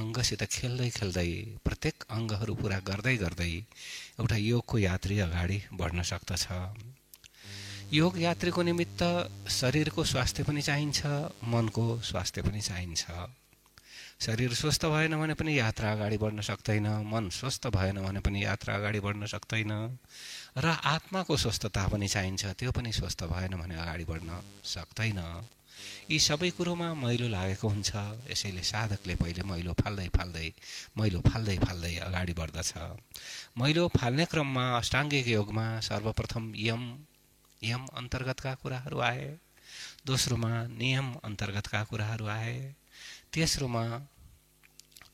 अङ्गसित खेल्दै खेल्दै प्रत्येक अङ्गहरू पुरा गर्दै गर्दै एउटा योगको यात्री अगाडि बढ्न सक्दछ। योग यात्रीको निमित्त शरीरको स्वास्थ्य पनि चाहिन्छ मनको स्वास्थ्य पनि चाहिन्छ। शरीर स्वस्थ भएन भने पनि यात्रा अगाडि बढ्न सक्दैन मन स्वस्थ भएन भने पनि यात्रा अगाडि बढ्न सक्दैन र आत्माको स्वस्थता पनि चाहिन्छ त्यो पनि स्वस्थ भएन भने अगाडि बढ्न सक्दैन। यी सबै कुरोमा मैलो लागेको हुन्छ यसैले साधकले पहिले मैलो फाल्दै फाल्दै मैलो फाल्दै फाल्दै अगाडि बढ्दछ। मैलो फाल्ने क्रममा अष्टाङ्गिक योगमा सर्वप्रथम यम यम अन्तर्गतका कुराहरू आए दोस्रोमा नियम अन्तर्गतका कुराहरू आए तेस्रोमा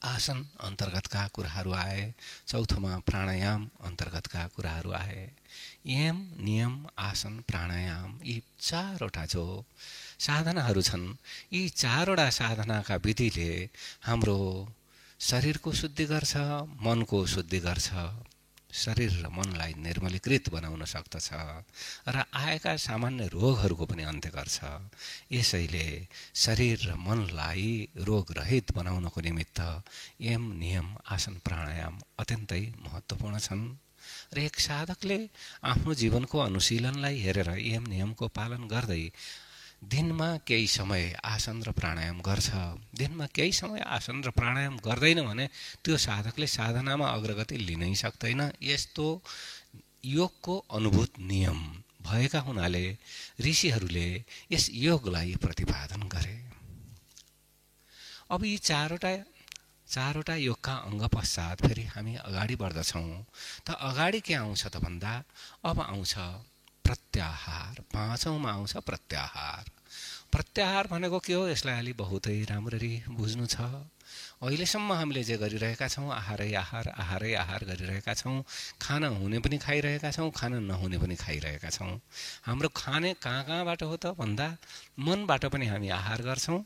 आसन अन्तर्गतका कुराहरू आए चौथोमा प्राणायाम अन्तर्गतका कुराहरू आए। यम नियम आसन प्राणायाम यी चारवटा जो साधनाहरू छन् यी चारवटा साधनाका विधिले हाम्रो शरीरको शुद्धि गर्छ मनको शुद्धि गर्छ। शरीर र मनलाई निर्मलीकृत बनाउन सक्दछ र आएका सामान्य रोगहरूको पनि अन्त्य गर्छ। यसैले शरीर र मनलाई रोगरहित बनाउनको निमित्त यम नियम आसन प्राणायाम अत्यन्तै महत्त्वपूर्ण छन् र एक साधकले आफ्नो जीवनको अनुशीलनलाई हेरेर यम नियमको पालन गर्दै दिनमा केही समय आसन र प्राणायाम गर्छ। दिनमा केही समय आसन र प्राणायाम गर्दैन भने त्यो साधकले साधनामा अग्रगति लिनै सक्दैन। यस्तो योगको अनुभूत नियम भएका हुनाले ऋषिहरूले यस योगलाई प्रतिपादन गरे। अब यी चारवटा चारवटा योगका अङ्ग पश्चात फेरि हामी अगाडि बढ्दछौँ। त अगाडि के आउँछ त भन्दा अब आउँछ प्रत्याहार पाँचौँमा आउँछ प्रत्याहार। प्रत्याहार भनेको के हो? यसलाई अलि बहुतै राम्ररी बुझ्नु छ। अहिलेसम्म हामीले जे गरिरहेका छौँ आहारै आहार आहारै आहार गरिरहेका छौँ। खान हुने पनि खाइरहेका छौँ खान नहुने पनि खाइरहेका छौँ। हाम्रो खाने कहाँ कहाँबाट हो त? भन्दा मनबाट पनि हामी आहार गर्छौँ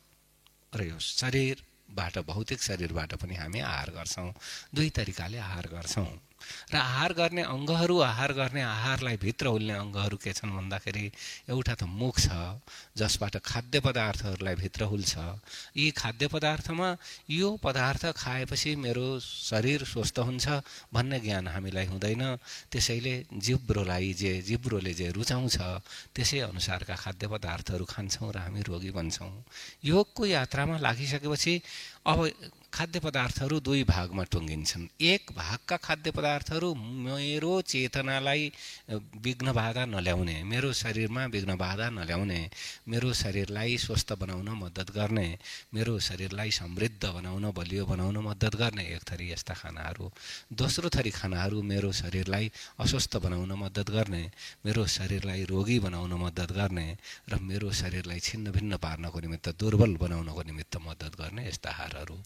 र यो शरीरबाट भौतिक शरीरबाट पनि हामी आहार गर्छौँ। दुई तरिकाले आहार गर्छौँ। र आहार गर्ने अङ्गहरू आहार गर्ने आहारलाई भित्र हुल्ने अङ्गहरू के छन् भन्दाखेरि एउटा त मुख छ जसबाट खाद्य पदार्थहरूलाई भित्र हुल्छ यी खाद्य पदार्थमा यो पदार्थ खाएपछि मेरो शरीर स्वस्थ हुन्छ भन्ने ज्ञान हामीलाई हुँदैन। त्यसैले जिब्रोलाई जे जिब्रोले जे रुचाउँछ त्यसै अनुसारका खाद्य पदार्थहरू खान्छौँ र हामी रोगी बन्छौँ। योगको यात्रामा लागिसकेपछि अब खाद्य पदार्थहरू दुई भागमा टुङ्गिन्छन्। एक भागका खाद्य पदार्थहरू मेरो चेतनालाई विघ्न बाधा नल्याउने मेरो शरीरमा विघ्न बाधा नल्याउने मेरो शरीरलाई स्वस्थ बनाउन मद्दत गर्ने मेरो शरीरलाई समृद्ध बनाउन बलियो बनाउन मद्दत गर्ने एक थरी यस्ता खानाहरू। दोस्रो थरी खानाहरू मेरो शरीरलाई अस्वस्थ बनाउन मद्दत गर्ने मेरो शरीरलाई रोगी बनाउन मद्दत गर्ने र मेरो शरीरलाई छिन्न भिन्न पार्नको निमित्त दुर्बल बनाउनको निमित्त मद्दत गर्ने यस्ता आहारहरू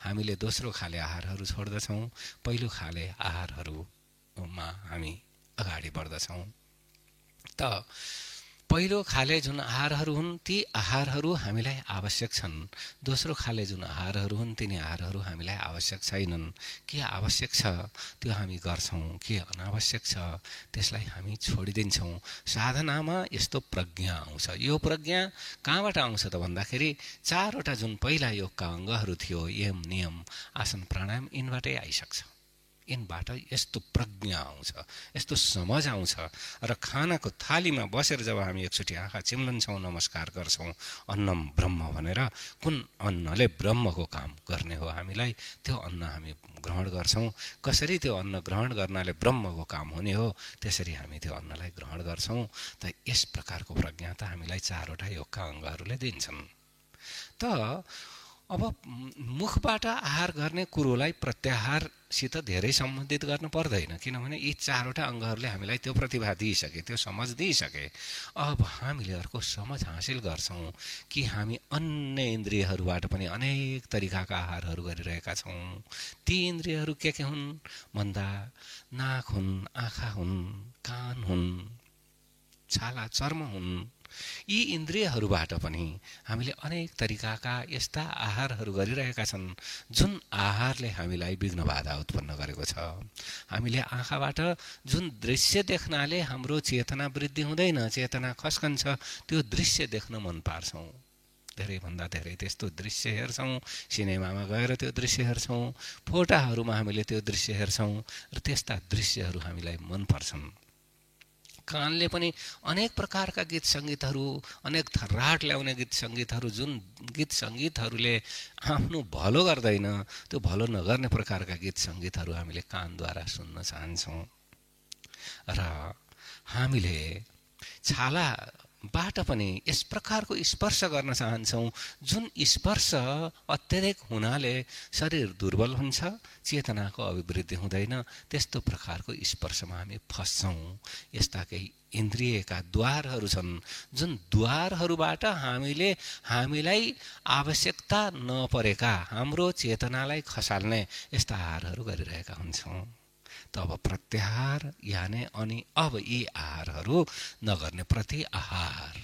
हामीले दोस्रो खाले आहारहरू छोड्दछौँ। पहिलो खाले आहारहरूमा हामी अगाडि बढ्दछौँ। त पहिलो खाले जुन आहारहरू हुन् ती आहारहरू हामीलाई आवश्यक छन्। दोस्रो खाले जुन आहारहरू हुन् तिनी आहारहरू हामीलाई आवश्यक छैनन्। के आवश्यक छ? त्यो हामी गर्छौँ। के अनावश्यक छ? त्यसलाई हामी छोडिदिन्छौँ। साधनामा यस्तो प्रज्ञा आउँछ। यो प्रज्ञा कहाँबाट आउँछ त भन्दाखेरि चारवटा जुन पहिला योगका अङ्गहरू थियो यम नियम आसन प्राणायाम यिनबाटै आइसक्छ। यिनबाट यस्तो प्रज्ञा आउँछ यस्तो समझ आउँछ र खानाको थालीमा बसेर जब हामी एकचोटि आँखा चिम्लन्छौँ नमस्कार गर्छौँ अन्नम ब्रह्म भनेर कुन अन्नले ब्रह्मको काम गर्ने हो हामीलाई त्यो अन्न हामी ग्रहण गर्छौँ। कसरी त्यो अन्न ग्रहण गर्नाले ब्रह्मको काम हुने हो त्यसरी हामी त्यो अन्नलाई ग्रहण गर्छौँ। त यस प्रकारको प्रज्ञा त हामीलाई चारवटा योगका अङ्गहरूले दिन्छन्। त अब मुखबाट आहार गर्ने कुरोलाई प्रत्याहारसित धेरै सम्बन्धित गर्न पर्दैन। किनभने यी चारवटा अङ्गहरूले हामीलाई त्यो प्रतिभा दिइसके त्यो समझ दिइसके। अब हामीले अर्को समझ हासिल गर्छौँ कि हामी अन्य इन्द्रियहरूबाट पनि अनेक तरिकाका आहारहरू गरिरहेका छौँ। ती इन्द्रियहरू के के हुन्? भन्दा नाक हुन् आँखा हुन् कान हुन् छाला चर्म हुन्। यी इन्द्रियहरूबाट पनि हामीले अनेक तरिकाका यस्ता आहारहरू गरिरहेका छन् जुन आहारले हामीलाई विघ्न बाधा उत्पन्न गरेको छ। हामीले आँखाबाट जुन दृश्य देख्नाले हाम्रो चेतना वृद्धि हुँदैन चेतना खस्कन्छ त्यो दृश्य देख्न मन पार्छौँ। धेरैभन्दा धेरै त्यस्तो दृश्य हेर्छौँ सिनेमामा गएर त्यो दृश्य हेर्छौँ फोटाहरूमा हामीले त्यो दृश्य हेर्छौँ र त्यस्ता दृश्यहरू हामीलाई मनपर्छन् कानले पनि अनेक प्रकारका गीत सङ्गीतहरू अनेक थर्राट ल्याउने गीत सङ्गीतहरू जुन गीत सङ्गीतहरूले आफ्नो भलो गर्दैन त्यो भलो नगर्ने प्रकारका गीत सङ्गीतहरू हामीले कानद्वारा सुन्न चाहन्छौँ। र हामीले छाला बाट पनि यस प्रकारको स्पर्श गर्न चाहन्छौँ। जुन स्पर्श अत्याधिक हुनाले शरीर दुर्बल हुन्छ चेतनाको अभिवृद्धि हुँदैन त्यस्तो प्रकारको स्पर्शमा हामी फस्छौँ। यस्ता केही इन्द्रियका द्वारहरू छन् जुन द्वारहरूबाट हामीले हामीलाई आवश्यकता नपरेका हाम्रो चेतनालाई खसाल्ने यस्ता आहारहरू गरिरहेका हुन्छौँ। तब प्रत्याहार याने अनि अब यी आहारहरू नगर्ने प्रति आहार।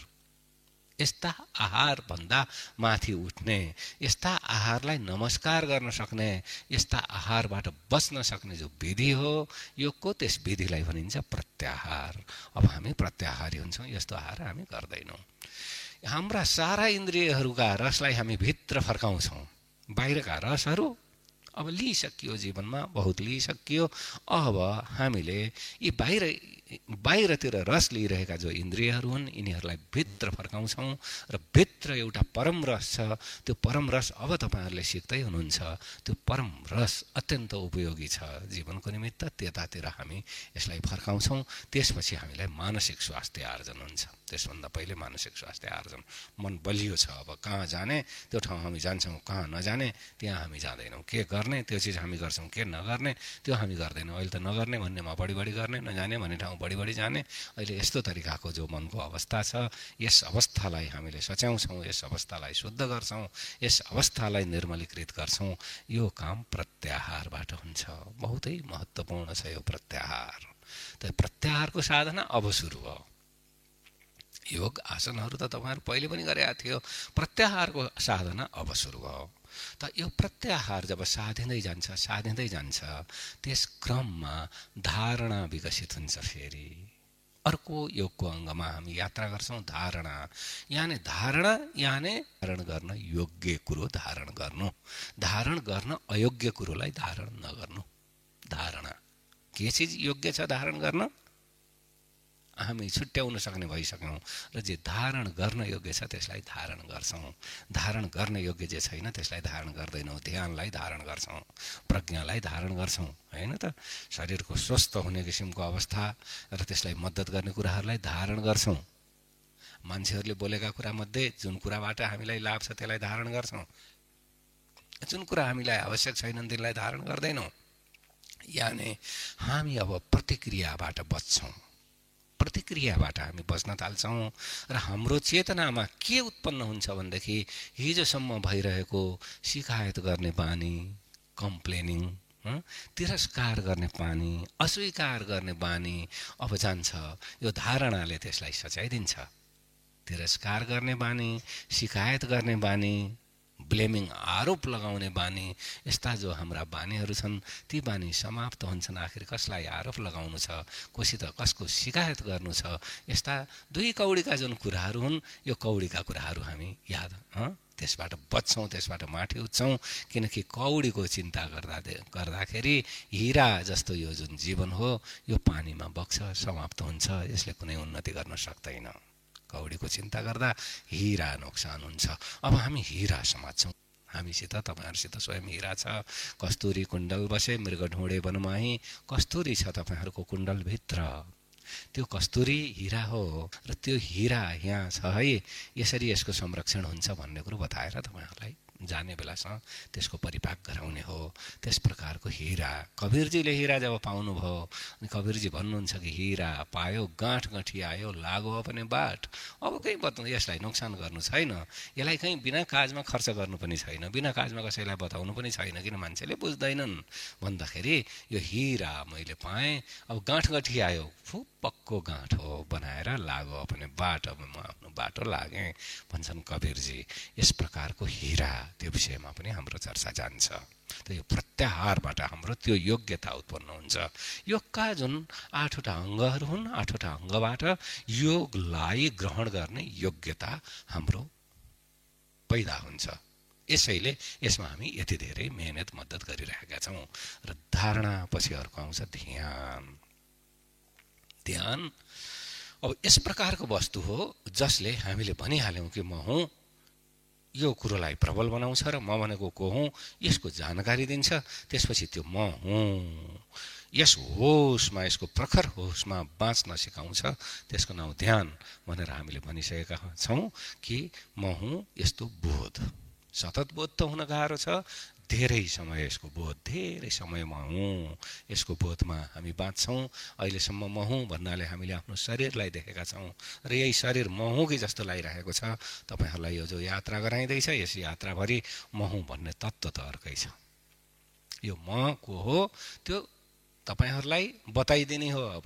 यस्ता आहारभन्दा माथि उठ्ने यस्ता आहारलाई नमस्कार गर्न सक्ने यस्ता आहारबाट बच्न सक्ने जो विधि हो योगको त्यस विधिलाई भनिन्छ प्रत्याहार। अब हामी प्रत्याहारी हुन्छौँ यस्तो आहार हामी गर्दैनौँ। हाम्रा सारा इन्द्रियहरूका रसलाई हामी भित्र फर्काउँछौँ। बाहिरका रसहरू अब लिइसकियो जीवनमा बहुत लिइसकियो। अब हामीले यी बाहिर बाहिरतिर रस लिइरहेका जो इन्द्रियहरू हुन् यिनीहरूलाई भित्र फर्काउँछौँ र भित्र एउटा परम रस छ। त्यो परम रस अब तपाईँहरूले सिक्दै हुनुहुन्छ। त्यो परम रस अत्यन्त उपयोगी छ। जीवनको निमित्त त्यतातिर हामी यसलाई फर्काउँछौँ। त्यसपछि हामीलाई मानसिक स्वास्थ्य आर्जन हुन्छ। त्यसभन्दा पहिले मानसिक स्वास्थ्य आर्जन। मन बलियो छ। अब कहाँ जाने? त्यो ठाउँ हामी जान्छौँ कहाँ नजाने? त्यहाँ हामी जाँदैनौँ। के गर्ने? त्यो चिज हामी गर्छौँ। के नगर्ने? त्यो हामी गर्दैनौँ। अहिले त नगर्ने भन्नेमा बढी बढी गर्ने नजाने भन्ने ठाउँ बढी बढी जाने। अहिले यस्तो तरिकाको जो मनको अवस्था छ यस अवस्थालाई हामीले सच्याउँछौँ यस अवस्थालाई शुद्ध गर्छौँ यस अवस्थालाई निर्मलीकृत गर्छौँ यो काम प्रत्याहारबाट हुन्छ। बहुतै महत्त्वपूर्ण छ यो प्रत्याहार। त प्रत्याहारको साधना अब सुरु भयो योग आसनहरू त तपाईँहरू पहिले पनि गरेका थियो। प्रत्याहारको साधना अब सुरु भयो त यो प्रत्याहार जब साधिँदै जान्छ साधिँदै जान्छ त्यस क्रममा धारणा विकसित हुन्छ फेरि। अर्को योगको अङ्गमा हामी यात्रा गर्छौँ धारणा। यानि धारणा याने धारण गर्न योग्य कुरो धारण गर्नु। धारण गर्न अयोग्य कुरोलाई धारण नगर्नु। धारणा। के चिज योग्य छ धारण गर्न? हामी छुट्याउन सक्ने भइसक्यौँ र जे धारण गर्न योग्य छ त्यसलाई धारण गर्छौँ। धारण गर्न योग्य जे छैन त्यसलाई धारण गर्दैनौँ। ध्यानलाई धारण गर्छौँ प्रज्ञालाई धारण गर्छौँ होइन त? शरीरको स्वस्थ हुने किसिमको अवस्था र त्यसलाई मद्दत गर्ने कुराहरूलाई धारण गर्छौँ। मान्छेहरूले बोलेका कुरामध्ये जुन कुराबाट हामीलाई लाभ छ त्यसलाई धारण गर्छौँ। जुन कुरा हामीलाई आवश्यक छैनन् तिनलाई धारण गर्दैनौँ। यानि हामी अब प्रतिक्रियाबाट बच्छौँ। प्रतिक्रियाबाट हामी बस्न ताल्छौँ र हाम्रो चेतनामा के उत्पन्न हुन्छ भनेदेखि हिजोसम्म भइरहेको सिकायत गर्ने बानी कम्प्लेनिङ तिरस्कार गर्ने बानी अस्वीकार गर्ने बानी अब जान्छ। यो धारणाले त्यसलाई सच्याइदिन्छ तिरस्कार गर्ने बानी सिकायत गर्ने बानी ब्लेमिङ आरोप लगाउने बानी यस्ता जो हाम्रा बानीहरू छन् ती बानी समाप्त हुन्छन्। आखिर कसलाई आरोप लगाउनु छ? कोसित कसको सिकायत गर्नु छ? यस्ता दुई कौडीका जुन कुराहरू हुन् यो कौडीका कुराहरू हामी याद त्यसबाट बच्छौँ त्यसबाट माथि उठ्छौँ। किनकि कौडीको चिन्ता गर्दा गर्दाखेरि हिरा जस्तो यो जुन जीवन हो यो पानीमा बग्छ समाप्त हुन्छ। यसले कुनै उन्नति गर्न सक्दैन। कौडीको चिन्ता गर्दा हिरा नोक्सान हुन्छ। अब हामी हिरा समात्छौँ हामीसित तपाईँहरूसित स्वयं हिरा छ। कस्तुरी कुण्डल बसे मृग ढुँडे बनमाही कस्तुरी छ तपाईँहरूको कुण्डलभित्र। त्यो कस्तुरी हिरा हो र त्यो हिरा यहाँ छ है। यसरी यसको संरक्षण हुन्छ भन्ने कुरो बताएर तपाईँहरूलाई जाने बेलासम्म त्यसको परिपाक गराउने हो त्यस प्रकारको हिरा। कवीरजीले हिरा जब पाउनुभयो अनि कवीरजी भन्नुहुन्छ कि हिरा पायो गाँठ गठी आयो लागो पनि बाट। अब कहीँ बताउँ यसलाई नोक्सान गर्नु छैन। यसलाई कहीँ बिना काजमा खर्च गर्नु पनि छैन। बिना काजमा कसैलाई बताउनु पनि छैन किन मान्छेले बुझ्दैनन्? भन्दाखेरि यो हिरा मैले पाएँ अब गाँठ गठी आयो। फु पक्को गाँठ हो बनाएर लागो भने बाटो। म आफ्नो बाटो लागेँ भन्छन् कवीरजी यस प्रकारको हिरा। त्यो विषयमा पनि हाम्रो चर्चा जान्छ। त यो प्रत्याहारबाट हाम्रो त्यो योग्यता उत्पन्न हुन्छ। योगका जुन आठवटा अङ्गहरू हुन् आठवटा अङ्गबाट योगलाई ग्रहण गर्ने योग्यता हाम्रो पैदा हुन्छ। यसैले यसमा हामी यति धेरै मेहनत मद्दत गरिरहेका छौँ। र धारणा पछि अर्को आउँछ ध्यान। ध्यान अब यस प्रकारको वस्तु हो जसले हामीले भनिहाल्यौँ कि म हुँ यो कुरोलाई प्रबल बनाउँछ र म भनेको को हुँ यसको जानकारी दिन्छ त्यसपछि त्यो म हुँ। यस होसमा यसको प्रखर होसमा बाँच्न सिकाउँछ त्यसको नाउँ ध्यान भनेर हामीले भनिसकेका छौँ कि म हुँ यस्तो बोध। सतत बोध त हुन गाह्रो छ धेरै समय यसको बोध धेरै समय म हुँ यसको बोधमा हामी बाँच्छौँ। अहिलेसम्म म हुँ भन्नाले हामीले आफ्नो शरीरलाई देखेका छौँ र यही शरीर म हुँ कि जस्तो लागिरहेको छ तपाईँहरूलाई यो जो यात्रा गराइँदैछ यस यात्राभरि म हुँ भन्ने तत्त्व त अर्कै छ। यो म को हो त्यो तपाईँहरूलाई बताइदिने हो अब।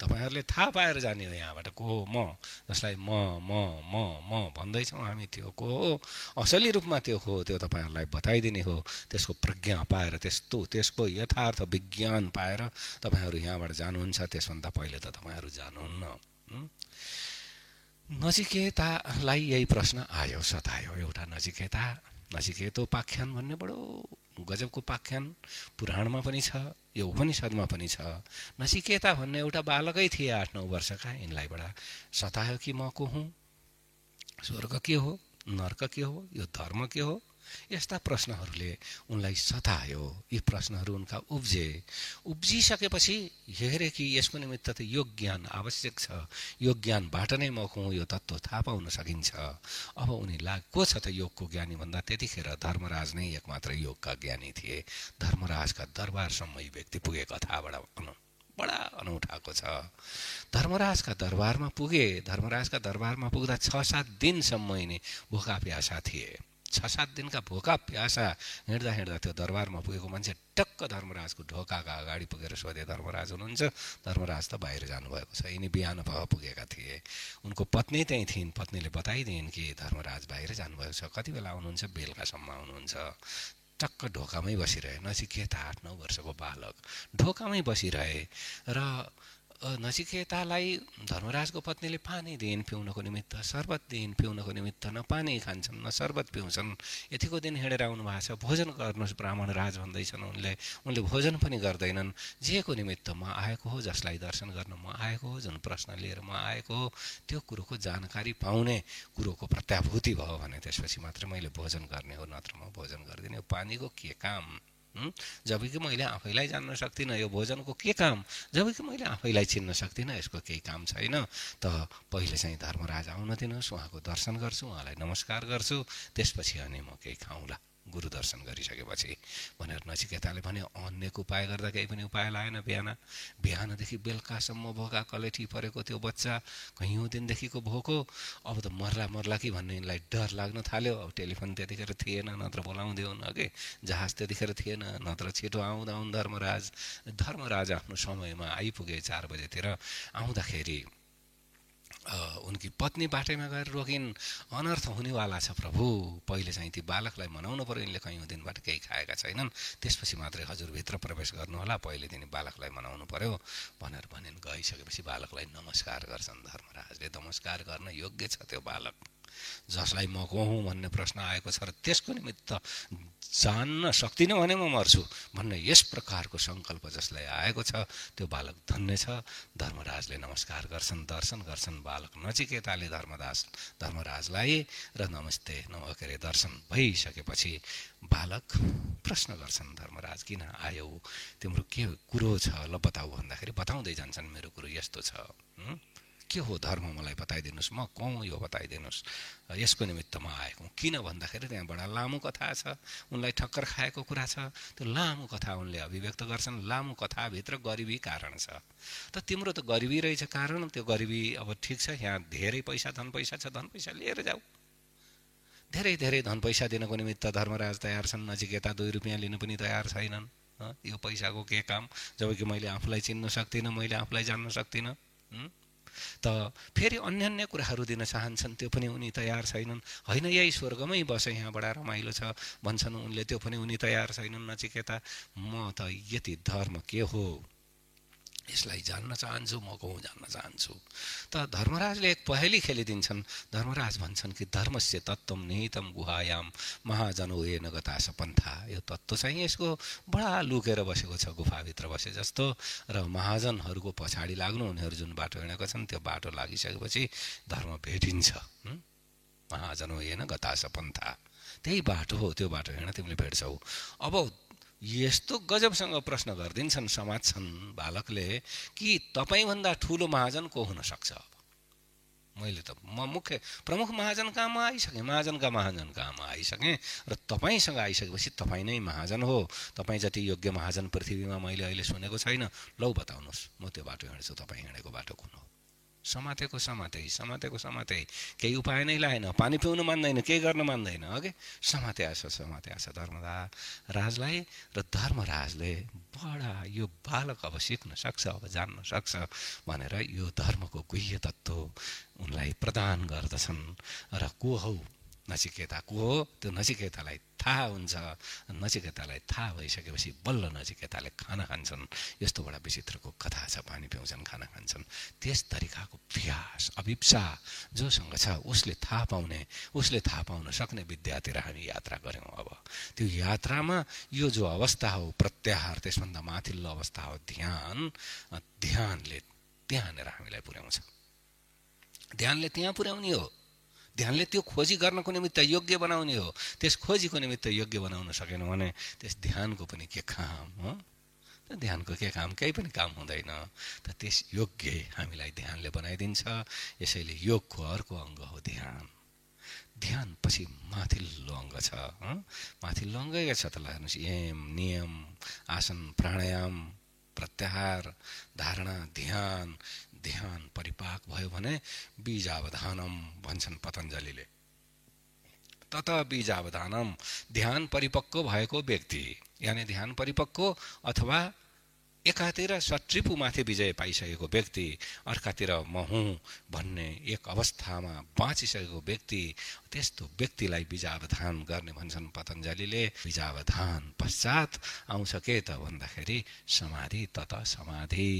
तपाईँहरूले थाहा पाएर जाने हो यहाँबाट को हो म? जसलाई म म म म भन्दैछौँ हामी त्यो को हो? असली रूपमा त्यो हो त्यो तपाईँहरूलाई बताइदिने हो। त्यसको प्रज्ञा पाएर त्यस्तो त्यसको यथार्थ विज्ञान पाएर तपाईँहरू यहाँबाट जानुहुन्छ। त्यसभन्दा पहिले त तपाईँहरू जानुहुन्न। नचिकेतालाई यही प्रश्न आयो सतायो। एउटा नचिकेता नचिकेतोपाख्यान भन्ने बडो गजबको पाख्यान पुराणमा पनि छ। यो उपनिषदमा पनि छ। नचिकेता भन्ने एउटा बालकै थिए आठ नौ वर्षका बडा। सतायो कि म को हुँ? स्वर्ग के हो? नर्क के हो? यो धर्म के हो? यस्ता प्रश्नहरूले उनलाई सतायो। यी प्रश्नहरू उनका उब्जे। उब्जिसकेपछि हेरे कि यसको निमित्त त योग ज्ञान आवश्यक छ। योग ज्ञानबाट नै म हुँ यो तत्त्व थाहा पाउन सकिन्छ। अब उनी ला को छ त योगको ज्ञानी भन्दा त्यतिखेर धर्मराज नै एकमात्र योगका ज्ञानी थिए। धर्मराजका दरबारसम्म यी व्यक्ति पुगे कथाबाट बडा अनौठाको छ। धर्मराजका दरबारमा पुगे धर्मराजका दरबारमा पुग्दा छ सात दिनसम्म यिनी भोका प्यासा थिए। छ सात दिनका भोका प्यासा हिँड्दा हिँड्दा त्यो दरबारमा पुगेको मान्छे टक्क धर्मराजको ढोकाका अगाडि पुगेर सोधे धर्मराज हुनुहुन्छ? धर्मराज त बाहिर जानुभएको छ। यिनी बिहान भए पुगेका थिए। उनको पत्नी त्यहीँ थिइन्। पत्नीले बताइदिइन् कि धर्मराज बाहिर जानुभएको छ। कति बेला आउनुहुन्छ? बेलुकासम्म आउनुहुन्छ। टक्क ढोकामै बसिरहे। नचिकेता आठ नौ वर्षको बालक। ढोकामै बसिरहे र नचिकेतालाई धर्मराजको पत्नीले पानी दिइन् पिउनको निमित्त शर्बत दिइन् पिउनको निमित्त न पानी खान्छन् न शर्बत पिउँछन्। यतिको दिन हिँडेर आउनु भएको छ भोजन गर्नुहोस् ब्राह्मण राज भन्दैछन् उनले। उनले भोजन पनि गर्दैनन्। जेको निमित्त म आएको हो जसलाई दर्शन गर्न म आएको हो जुन प्रश्न लिएर म आएको हो त्यो कुरोको जानकारी पाउने कुरोको प्रत्याभूति भयो भने त्यसपछि मात्रै मैले भोजन गर्ने हो नत्र म भोजन गर्दिनँ। पानीको के काम? जब कि मैले आफैलाई जान्न सक्दिनँ यो भोजनको के काम? जब कि मैले आफैलाई चिन्न सक्दिनँ यसको केही काम छैन। त पहिले चाहिँ धर्मराज आउन दिनुहोस् उहाँको दर्शन गर्छु उहाँलाई नमस्कार गर्छु। त्यसपछि अनि म केही खाउँला। गुरु दर्शन गरिसकेपछि भनेर नचिकेताले भने अन्यको उपाय गर्दा केही पनि उपाय लागेन बिहान। बिहानदेखि बेलुकासम्म भोका कलेठी परेको त्यो बच्चा कैयौँ दिनदेखिको भोको। अब त मर्ला मर्ला कि भन्ने यिनलाई डर लाग्न थाल्यो। अब टेलिफोन त्यतिखेर थिएन नत्र बोलाउँदै हुन् अघि। जहाज त्यतिखेर थिएन नत्र छिटो आउँदा आउँ धर्मराज। धर्मराज आफ्नो समयमा आइपुगे चार बजेतिर। आउँदाखेरि उनकी पत्नी बाटैमा गएर रोकिन् अनर्थ हुनेवाला छ प्रभु। पहिले चाहिँ ती बालकलाई मनाउनु पऱ्यो यिनले कैयौँ दिनबाट केही खाएका छैनन्। त्यसपछि मात्रै हजुरभित्र प्रवेश गर्नुहोला। पहिले तिनी बालकलाई मनाउनु पर्यो। भनेर भनिन्। गइसकेपछि बालकलाई नमस्कार गर्छन् धर्मराजले। नमस्कार गर्न योग्य छ त्यो बालक। जसलाई म को भन्ने प्रश्न आएको छ र त्यसको निमित्त जान्न सक्दिनँ भने म मर्छु भन्ने यस प्रकारको सङ्कल्प जसलाई आएको छ त्यो बालक धन्य छ। धर्मराजले नमस्कार गर्छन् दर्शन गर्छन्। बालक नचिकेताले धर्मदास धर्मराजलाई र नमस्ते नम के अरे दर्शन भइसकेपछि बालक प्रश्न गर्छन् धर्मराज किन आयौ? तिम्रो के कुरो छ? ल बताऊ भन्दाखेरि बताउँदै जान्छन् मेरो कुरो यस्तो छ। के हो धर्म मलाई बताइदिनुहोस् म कौँ यो बताइदिनुहोस्? यसको निमित्त म आएको किन भन्दाखेरि त्यहाँबाट लामो कथा छ उनलाई ठक्कर खाएको कुरा छ त्यो लामो कथा उनले अभिव्यक्त गर्छन् लामो कथाभित्र गरिबी कारण छ। त तिम्रो त गरिबी रहेछ कारण त्यो गरिबी अब ठिक छ यहाँ धेरै पैसा धन पैसा छ धन पैसा लिएर जाऊ। धेरै धेरै धन पैसा दिनको निमित्त धर्मराज तयार छन् नजिकेता दुई रुपियाँ लिनु पनि तयार छैनन् यो पैसाको के काम? जब कि मैले आफूलाई चिन्न सक्दिनँ मैले आफूलाई जान्न सक्दिनँ त फेरि अन्य अन्य कुराहरू दिन चाहन्छन्। त्यो पनि उनी तयार छैनन्। होइन यही स्वर्गमै बस यहाँबाट रमाइलो छ। भन्छन् उनले त्यो पनि उनी तयार छैनन् नचिकेता। म त यति धर्म के हो? यसलाई जान्न चाहन्छु म कहूँ जान्न चाहन्छु। त धर्मराजले एक पहेली खेलिदिन्छन्। धर्मराज भन्छन् कि धर्मस्य तत्त्व निहितम गुहायाम महाजनो ए नगता सपन्था। यो तत्त्व चाहिँ यसको बडा लुकेर बसेको छ गुफाभित्र बसे जस्तो। र महाजनहरूको पछाडि लाग्नु उनीहरू जुन बाटो हिँडेका छन् त्यो बाटो लागिसकेपछि धर्म भेटिन्छ। महाजनो हेन गता सपन्था। त्यही बाटो हो त्यो बाटो हिँड तिमीले भेट्छौ। अब यस्तो गजबसँग प्रश्न गरिदिन्छन् समात्छन् बालकले कि तपाईँभन्दा ठुलो महाजन को हुनसक्छ अब? मैले त म मुख्य प्रमुख महाजन कहाँमा आइसकेँ? महाजनका महाजन कहाँमा आइसकेँ? र तपाईँसँग आइसकेपछि तपाईँ नै महाजन हो। तपाईँ जति योग्य महाजन पृथ्वीमा मैले अहिले सुनेको छैन। लौ बताउनुहोस् म त्यो बाटो हिँड्छु तपाईँ हिँडेको बाटो कुन हो? समातेको समाते समातेको समाते। केही उपाय नै लाएन पानी पिउनु मान्दैन केही गर्न मान्दैन अघि समाते आछ समाते आछ धर्मदा। राजलाई र धर्मराजले बडा यो बालक अब सिक्न सक्छ अब जान्न सक्छ भनेर यो धर्मको गुह्य तत्त्व उनलाई प्रदान गर्दछन्। र को हौ नचिकेता को हो। त्यो नचिकेतालाई थाहा हुन्छ। नचिकेतालाई थाहा भइसकेपछि बल्ल नचिकेताले खाना खान्छन्। यस्तो बडा विचित्रको कथा छ पानी पिउँछन् खाना खान्छन्। त्यस तरिकाको प्रयास अभिप्सा जोसँग छ उसले थाहा पाउने उसले थाहा पाउन सक्ने विद्यातिर हामी यात्रा गऱ्यौँ अब। त्यो यात्रामा यो जो अवस्था हो प्रत्याहार त्यसभन्दा माथिल्लो अवस्था हो ध्यान। ध्यानले त्यहाँनिर हामीलाई पुर्याउँछ। ध्यानले त्यहाँ पुर्याउने हो। ध्यानले त्यो खोजी गर्नको निमित्त योग्य बनाउने हो। त्यस खोजीको निमित्त योग्य बनाउन सकेन भने त्यस ध्यानको पनि के काम हो? ध्यानको के काम? केही पनि काम हुँदैन। त त्यस योग्य हामीलाई ध्यानले बनाइदिन्छ। यसैले योगको अर्को अङ्ग हो ध्यान। ध्यान पछि माथिल्लो अङ्ग छ माथिल्लो अङ्गै छ त हेर्नुहोस् यम नियम आसन प्राणायाम प्रत्याहार धारणा ध्यान ध्यान परिपाक भयो भने बीजावधानम भन्छन् पतञ्जलीले। तत बीजावधानम ध्यान परिपक्व भएको व्यक्ति यानि ध्यान परिपक्व अथवा एकातिर सट्रिपुमाथि विजय पाइसकेको व्यक्ति अर्कातिर म हुँ भन्ने एक अवस्थामा बाँचिसकेको व्यक्ति त्यस्तो व्यक्तिलाई बिजावधान गर्ने भन्छन् पतञ्जलीले। बिजावधान पश्चात आउँछ के त भन्दाखेरि समाधि तत समाधि।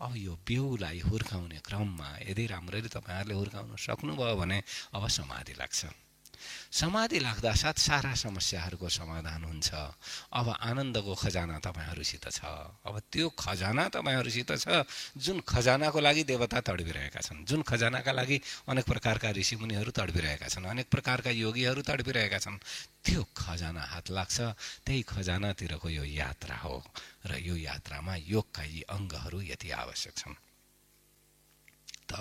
अब यो बिउलाई हुर्काउने क्रममा यदि राम्ररी तपाईँहरूले हुर्काउन सक्नुभयो भने अब समाधि लाग्छ। समाधि लाग्दा साथ सारा समस्याहरूको समाधान हुन्छ। अब आनन्दको खजाना तपाईँहरूसित छ। अब त्यो खजाना तपाईँहरूसित छ। जुन खजानाको लागि देवता तडबिरहेका छन् जुन खजानाका लागि अनेक प्रकारका ऋषिमुनिहरू तडबिरहेका छन् अनेक प्रकारका योगीहरू तडबिरहेका छन् त्यो खजाना हात लाग्छ। त्यही खजानातिरको यो यात्रा हो र यो यात्रामा योगका यी अङ्गहरू यति आवश्यक छन्। त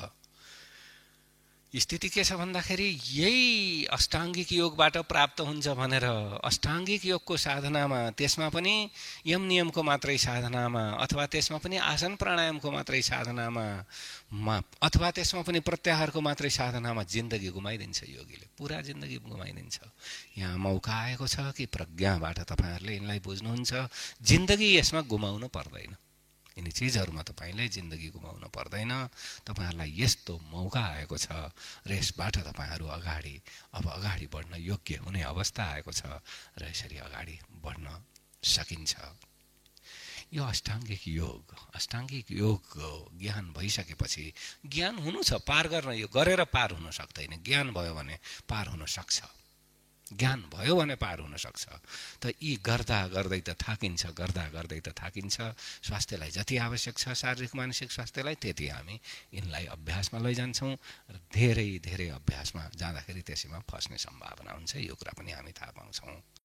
स्थिति के छ भन्दाखेरि यही अष्टाङ्गिक योगबाट प्राप्त हुन्छ भनेर अष्टाङ्गिक योगको साधनामा त्यसमा पनि यम नियमको मात्रै साधनामा अथवा त्यसमा पनि आसन प्राणायामको मात्रै साधनामा अथवा त्यसमा पनि प्रत्याहारको मात्रै साधनामा जिन्दगी गुमाइदिन्छ योगीले पुरा जिन्दगी गुमाइदिन्छ। यहाँ मौका आएको छ कि प्रज्ञाबाट तपाईँहरूले यिनलाई बुझ्नुहुन्छ जिन्दगी यसमा गुमाउनु पर्दैन। यिनी चिजहरूमा तपाईँले जिन्दगी गुमाउन पर्दैन। तपाईँहरूलाई यस्तो मौका आएको छ र यसबाट तपाईँहरू अगाडि अब अगाडि बढ्न योग्य हुने अवस्था आएको छ र यसरी अगाडि बढ्न सकिन्छ। यो अष्टाङ्गिक योग अष्टाङ्गिक योग ज्ञान भइसकेपछि ज्ञान हुनु छ पार गर्न यो गरेर पार हुन सक्दैन। ज्ञान भयो भने पार हुन सक्छ। ज्ञान भयो भने पार हुनसक्छ त यी गर्दा गर्दै त थाकिन्छ गर्दा गर्दै त थाकिन्छ। स्वास्थ्यलाई जति आवश्यक छ शारीरिक मानसिक स्वास्थ्यलाई त्यति हामी यिनलाई अभ्यासमा लैजान्छौँ र धेरै धेरै अभ्यासमा जाँदाखेरि त्यसैमा फस्ने सम्भावना हुन्छ यो कुरा पनि हामी थाहा पाउँछौँ।